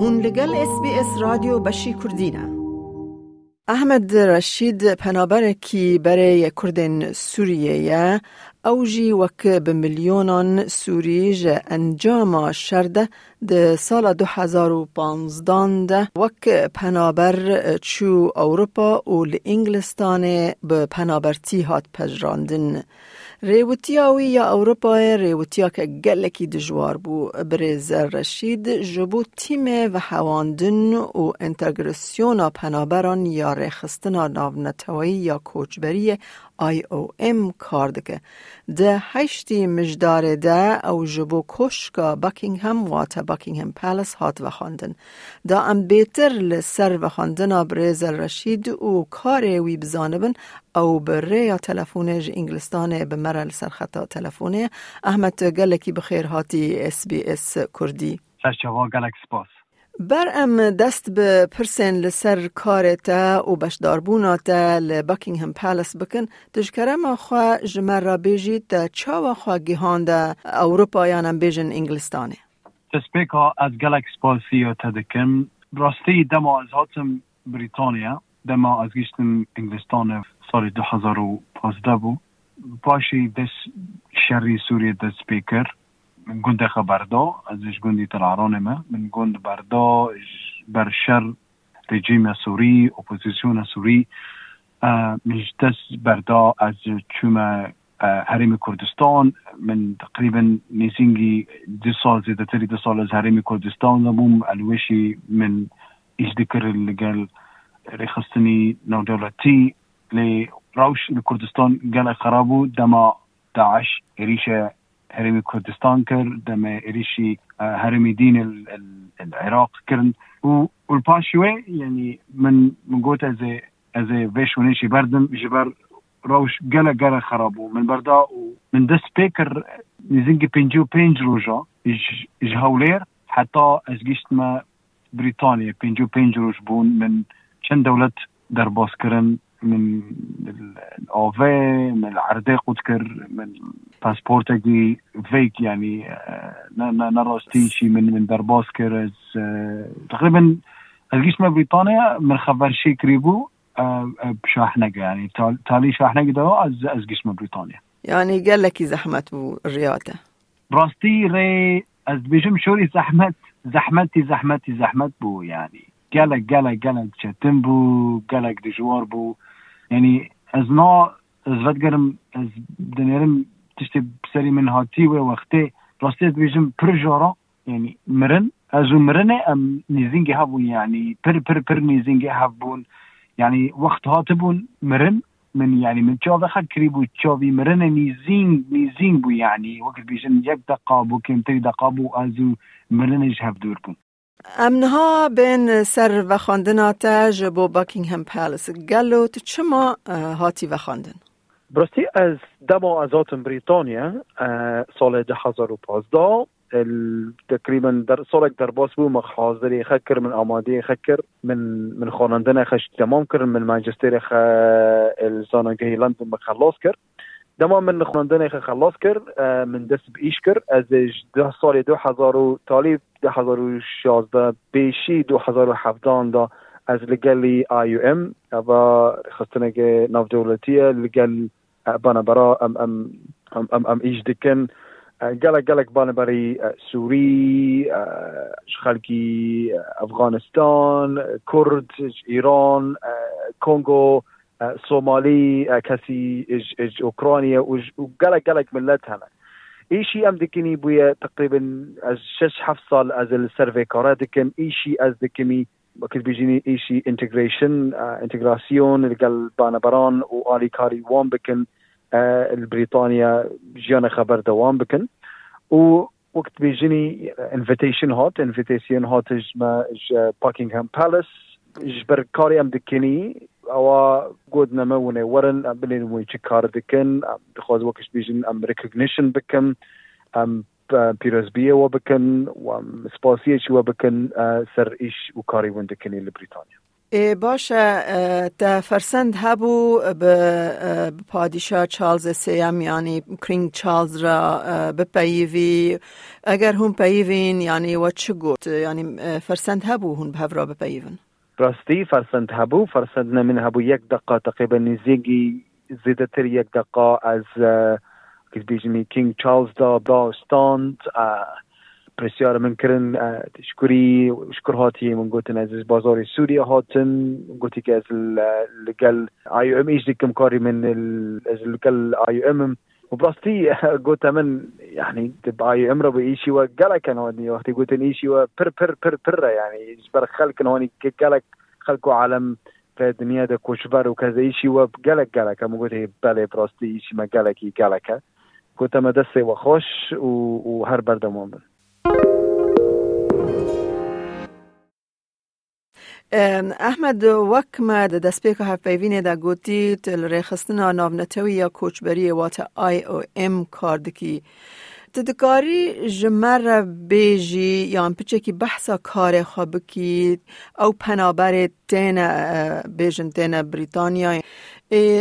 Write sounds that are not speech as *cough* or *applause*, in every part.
هون لگل اس بی اس رادیو بشی کردینه احمد رشید پنابرکی برای کردن سوریه اوجی وک به میلیونان سوری انجام شرده ده سال 2015 ده. وک پنابر چو اوروپا و لانگلستان به پنابرتی هات پجراندن ریوتی آوی یا اوروپا ریوتی آکه گلکی دجوار بو بریز رشید جبو تیم و حواندن و انتگرسیون پنابران یا ریخستن و نوانتوائی یا کوچبری آی او کار دکه. ده هشتی مجدار ده او جبو کشکا بکینگهم واتا بکینگهم پالس هات و خواندن دا ام بیتر لسر و خواندن برز رشید و کار وی بزانبن. او بره یا تلفونش انگلستان به مرل سرخطا تلفونه. احمد گلکی بخیر هاتی اس بی اس کردی. سرچوا گلک سپاس. بر ام دست به پرسن لسر کارتا و بشداربوناتا لباکینگهم پالس بکن تشکرم خوا جمر را بیجید تا چاوا خوا گیهان دا اوروپا یانم بیجن انگلستانه تسپیکا از گلک سپاسی و تدکم راستی دما از هاتم بریتانیا دما از گیشتم انگلستان سال 2015 بو پاشی دس شری سوریه دست سپیکر من گوند خبردا ازش گوندی تلعران ما. من گند بردا بر شر رژیم سوری اپوزیسیون سوری من دست بردا از چوم حریم کردستان. من تقریبا نيسينجي دي سال زيادة تري دي سال از حریم کردستان نبوم. الوشی من ايش ذكر اللي قال ريخستني نو دولتي لي روش لکردستان گل خرابو. دما داعش ريشه هرمي كردستان كر دم إريشي هرمي دين العراق كرن والباشوي يعني من من قوت از از فيش ونيشي بردم جبر روش قلا قلا خرابو من بردا من دس بيكر نزنجي بينجو بينج روجا اج هولير حتى از جيشت ما بريطانيا بينجو بينج روج بون من چند دولت درباس كرن من الأوفي من العرديق وتكر من باسبورتكي فيك يعني نراستي شي من من درباسكر تقريبا الجيش ما بريطانيا من خبر شي كريبو بشاحنقة يعني تالي شاحنقة دو از از جيش ما بريطانيا. يعني قال لك زحمة الرياضة. براستي ري از بيجم شوري زحمت زحمتي زحمتي زحمت بو يعني قالك قالك قالك شتم بو قالك دجوار بو. يعني از نا از ودگرم از دنيرم تشتي بسري من هاتي و وقتي راستي بيجم پر جارا يعني مرن ازو مرنه ام نيزينجي هابون يعني پر پر پر نيزينجي هابون يعني وقت هاتبون مرن من يعني من تشافي خد كريبو تشافي مرن نيزين نيزين بو يعني وقت بيجن يك دقا بو كم تري دقا بو ازو مرن جهب دور بون امنها بین سر و خواندنات جبو باکینگهم پالس گلو تو چما هاتی و خواندن؟ براستی از دما ازاتم بریتانیا سال 2015 تقريبا در سالك در باس بو مخ حاضر خكر من آماده خكر من من خواندن خش تمام کر من مانچستر خ الزانگهی لندن مخلص کر دما من خواندن خ خلاص کر من دست بیش کر از ده سال 2000 و تالی 2016 بیشی 2017 دا از لگلی آی یو ام. و خستنگ ناف دولتیه لگل بنا برا ام ام ام ام, ام ایج دکن. گلک گلک بانه برای سوری خلقی افغانستان کرد ایران کنگو سومالی کسی اج, اج اوکرانیا و گلک گلک ملت همه ایشی ام دکنی بویا تقریبا از شش سال از السروی کارا دکم ایشی از دکمی وقت بيجيني ايشي انتجريشن انتجراسيون اللي بانا بران والي كاري وان بكن البريطانيا جيانا خبر دوام بكن و وقت بيجيني انفيتيشن هوت انفيتيشن هوت ما باكينغهام awa godname wune waran am bilin wi chikar dikin am dikhoz wakish bijin am recognition bikin am پیروزبیه و بکن و سپاسیه چی و بکن سر ایش و کاری ون دکنی لبریتانیا باشه ده فرسند هبو به پادشاه چارلز سیم یعنی کرینگ چارلز را بپیوی اگر هم پیوین یعنی و چه گفت یعنی فرسند هبو هون به را بپیون راستی فرسند هبو فرسند نمین هبو یک دقیقه تقریبا نزیگی زیده تر یک دقیقه از که بیجمی کینگ چارلز دا باستاند برسیار من کرن تشكري وشكر هاتي من قلت از بازار سوريا هاتن. قلت که از لقل اي ام إيش ديكم كاري من از لقل اي ام وبراستي *laughs* قلت من يعني تبقى اي ام ربي ايشي وقالك ودي وقتي قلت إيشي بر بر بر بر يعني جبر خلق هوني قالك خلقوا عالم في الدنيا ده كوشبر وكذا إيشي وقالك قالك. أما قلت بله براستي إيشي ما قالك قالك. قلت ما دسي وخوش وهر بردمون احمد وک ما د دسپیکا هف پیوینه دا گوتی تل ریخستنا ناونتوی یا کوچبری وات آی او ام کاردکی تدکاری جمر بیجی یا پچه کی بحثا کار خواب کی. او پنابر تین بیجن تین بریتانیا.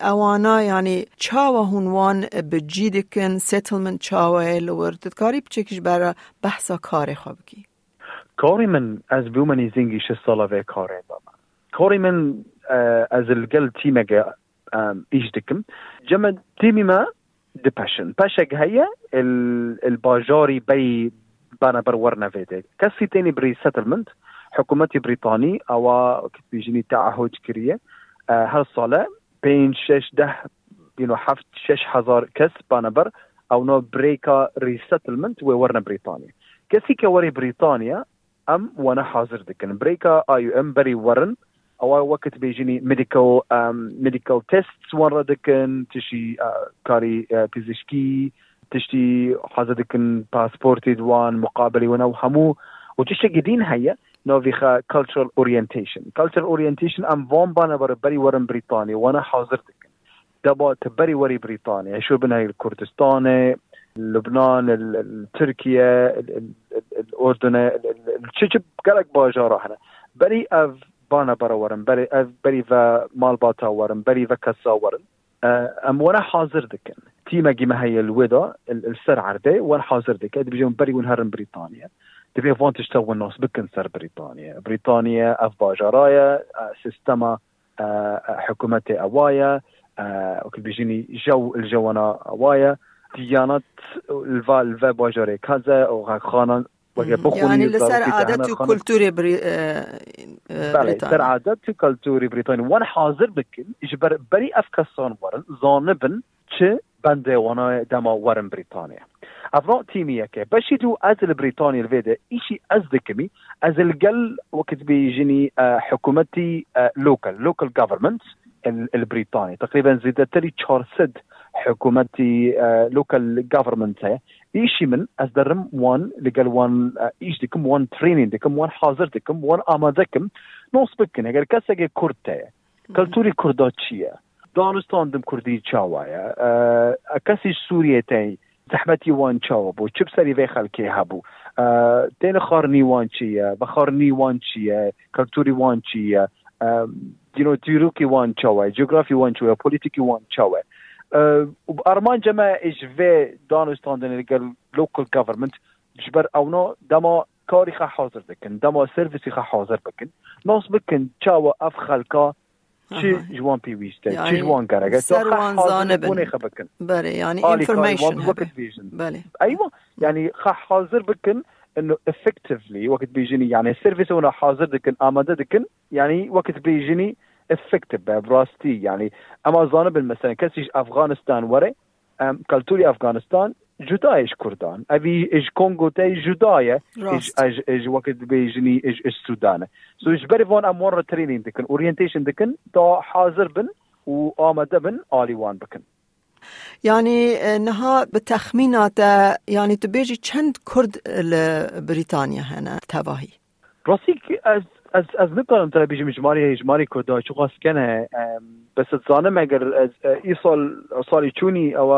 اوانا یعنی چاوا هنوان بجیدکن سیتلمنت چاوا لور تدکاری پچه کش برا بحثا کار خواب کی شسالة في كوري بابا. كوري من از القل تيمة إيش دكم جمع تيمي ما دباشن باشك هيا الباجاري بي بانا برورنا فيدي كسي تاني بري سيتلمنت حكومتي بريطاني أو بيجيني تعهد كريه هر صالة بين شش ده ينو حفت شش هزار كس بانا بر أو نو بريكا ريسيتلمنت وورنا بريطانيا كسي كوري بريطانيا أم وأنا حاضر دكن بريكا آي إم بري ورن أو وقت بيجيني ميديكال ميديكال تيست ورا دكن تشي كاري بيزيشكي تشتي حاضر دكن باسبورتي دوان مقابلي وأنا وهمو وتشتي جدين هيا نوفيخا cultural orientation. cultural orientation أم فون بانا بر بري ورن بريطانيا. وأنا حاضر دكن دابا تبري وري بريطانيا. شو بنهاي الكردستان لبنان تركيا الاردن الشجب قالك باجا راحنا بري أف بانا برا ورن بري اف بري فا مال باتا ورن بري فا كسا ورن. أم وأنا حاضر دكن تيما جيما هي الودا السر عردي وأنا حاضر دكن بيجون بري ونهرن بريطانيا. تبي فون تشتغل الناس بكن سر بريطانيا. بريطانيا أف باجرايا سيستما حكومتي أوايا وكل بيجيني جو الجوانا أوايا. دیانت الفا الفا باجاره كذا أو خانان يعني لسر عادت و كلتوري بري... بله سر عادت و كلتوري بريطاني. وأنا حاضر بكن اجبر بري افكسان ورن. زانبن چه بنده وأنا دما ورن بريطانيا. افرا تيمية كي بشي تو از البريطانيا الفيدا ايشي از دكمي از القل وقت بيجيني حكومتي لوكال لوكال جوفرمنت البريطاني تقريبا زيدت لي 400 حكومتي لوكال جفرمنت ايشي من از درم وان لقال وان ايش دكم وان ترينين دكم وان حاضر دكم وان آمادكم نوس بكن اگر كسا كردتا كالتوري كرداتشيا دانستان دم كردي تشاوايا كسي سوريا تاي زحمتي وان تشاوا بو چب سري في خلكي هبو تين خارني وان چيا بخارني وان چيا كالتوري وان چيا you know تيروكي وان تشاوا جغرافي وان تشاوا بوليتيكي وان تشاوا Armançama ijvê danûstandinê gel local government ji ber ewna dema karî xe hazir dikin dema servisî xe hazir bikin nas bikin çawa ev xelka çi ji wan pîwîste çi ji wan gerege serwanzanebûnê xe bikin berê yanî information belê eywa yani xe hazir bikin انه effectively وقت بيجيني يعني السيرفيس هنا حاضر دكن اماده دكن يعني وقت بيجيني افکتیو به راستی یعنی اما زانبن مثلا کسیش افغانستان وره کلتوری افغانستان جدایش کردان. اوی اج کنگو تا جدایه اج اج اج وقت بیجنی اج اج سودانه. سو اج بری وان امور را ترینین دکن اورینتیشن دکن تا حاضر بن و آمده بن آلی وان بکن. یعنی نها به تخمینات یعنی تو بیجی چند کرد لبریتانیا هنه؟ تواهی. راستی که از ez ez nikarim te bijim cmarê cmarê Kurda çi xwaskene bes zanim eger ez îsal salî çûnî ew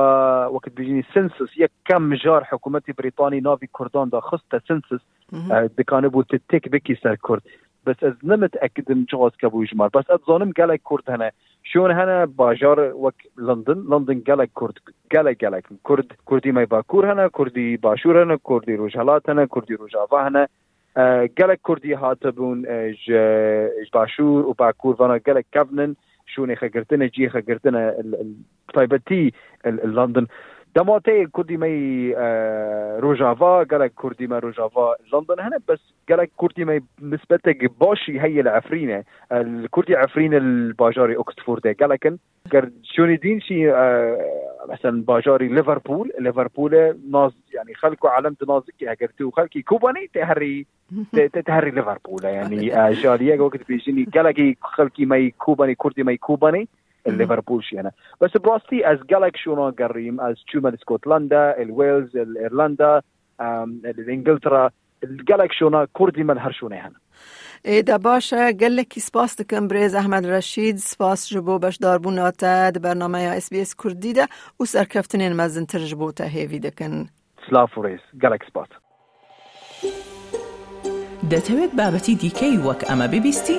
wekit bijînî sinsis yek kem mijar hikûmetê Brîtanî navî Kurdan da xist te sinsis dikane bû te têk bikî ser Kurd بس ez nimit ekidim çi xwaskebû jimar bes ez zanim gelek Kurd hene شون هنا باجار وك لندن لندن جالك كرد جالك جالك كرد كردي ما باكور هنا كردي باشور هنا كردي روجهلات هنا كردي روجافا هنا قالك كردي هاتبون ج باشور وباكور فانا قالك كفنن شوني خقرتنا جي خقرتنا طيبتي لندن. دماتي كردي مي روجافا قالك كردي ما روجافا لندن هنا بس قالك كردي مي نسبتك باشي هي العفرينه الكردي عفرين الباجاري اوكسفورد قالك شوني دين شي مثلا باجاري ليفربول ليفربول ناز يعني خلقوا علامة نازكي هكرتو خلقي كوباني تهري تهري ليفربول يعني جاليه وقت بيجيني قالك خلقي مي كوباني كردي مي كوباني ليفربول شي أنا بس براستي از قالك شنو قريم از تشوما اسكتلندا الويلز الايرلندا الانجلترا قالك شنو كردي من هرشونه هنا ایدا باشه گله کی سپاس دکم بریز احمد رشید سپاس جبو باش داربون تا برنامه اس بی اس کردی ده و سرکفتنین مزن تر جبو تا هیوی دکن سلاف ریز گلک سپاس دەتەوێت بابەتی دیکەی وەک ئەمە ببیستی؟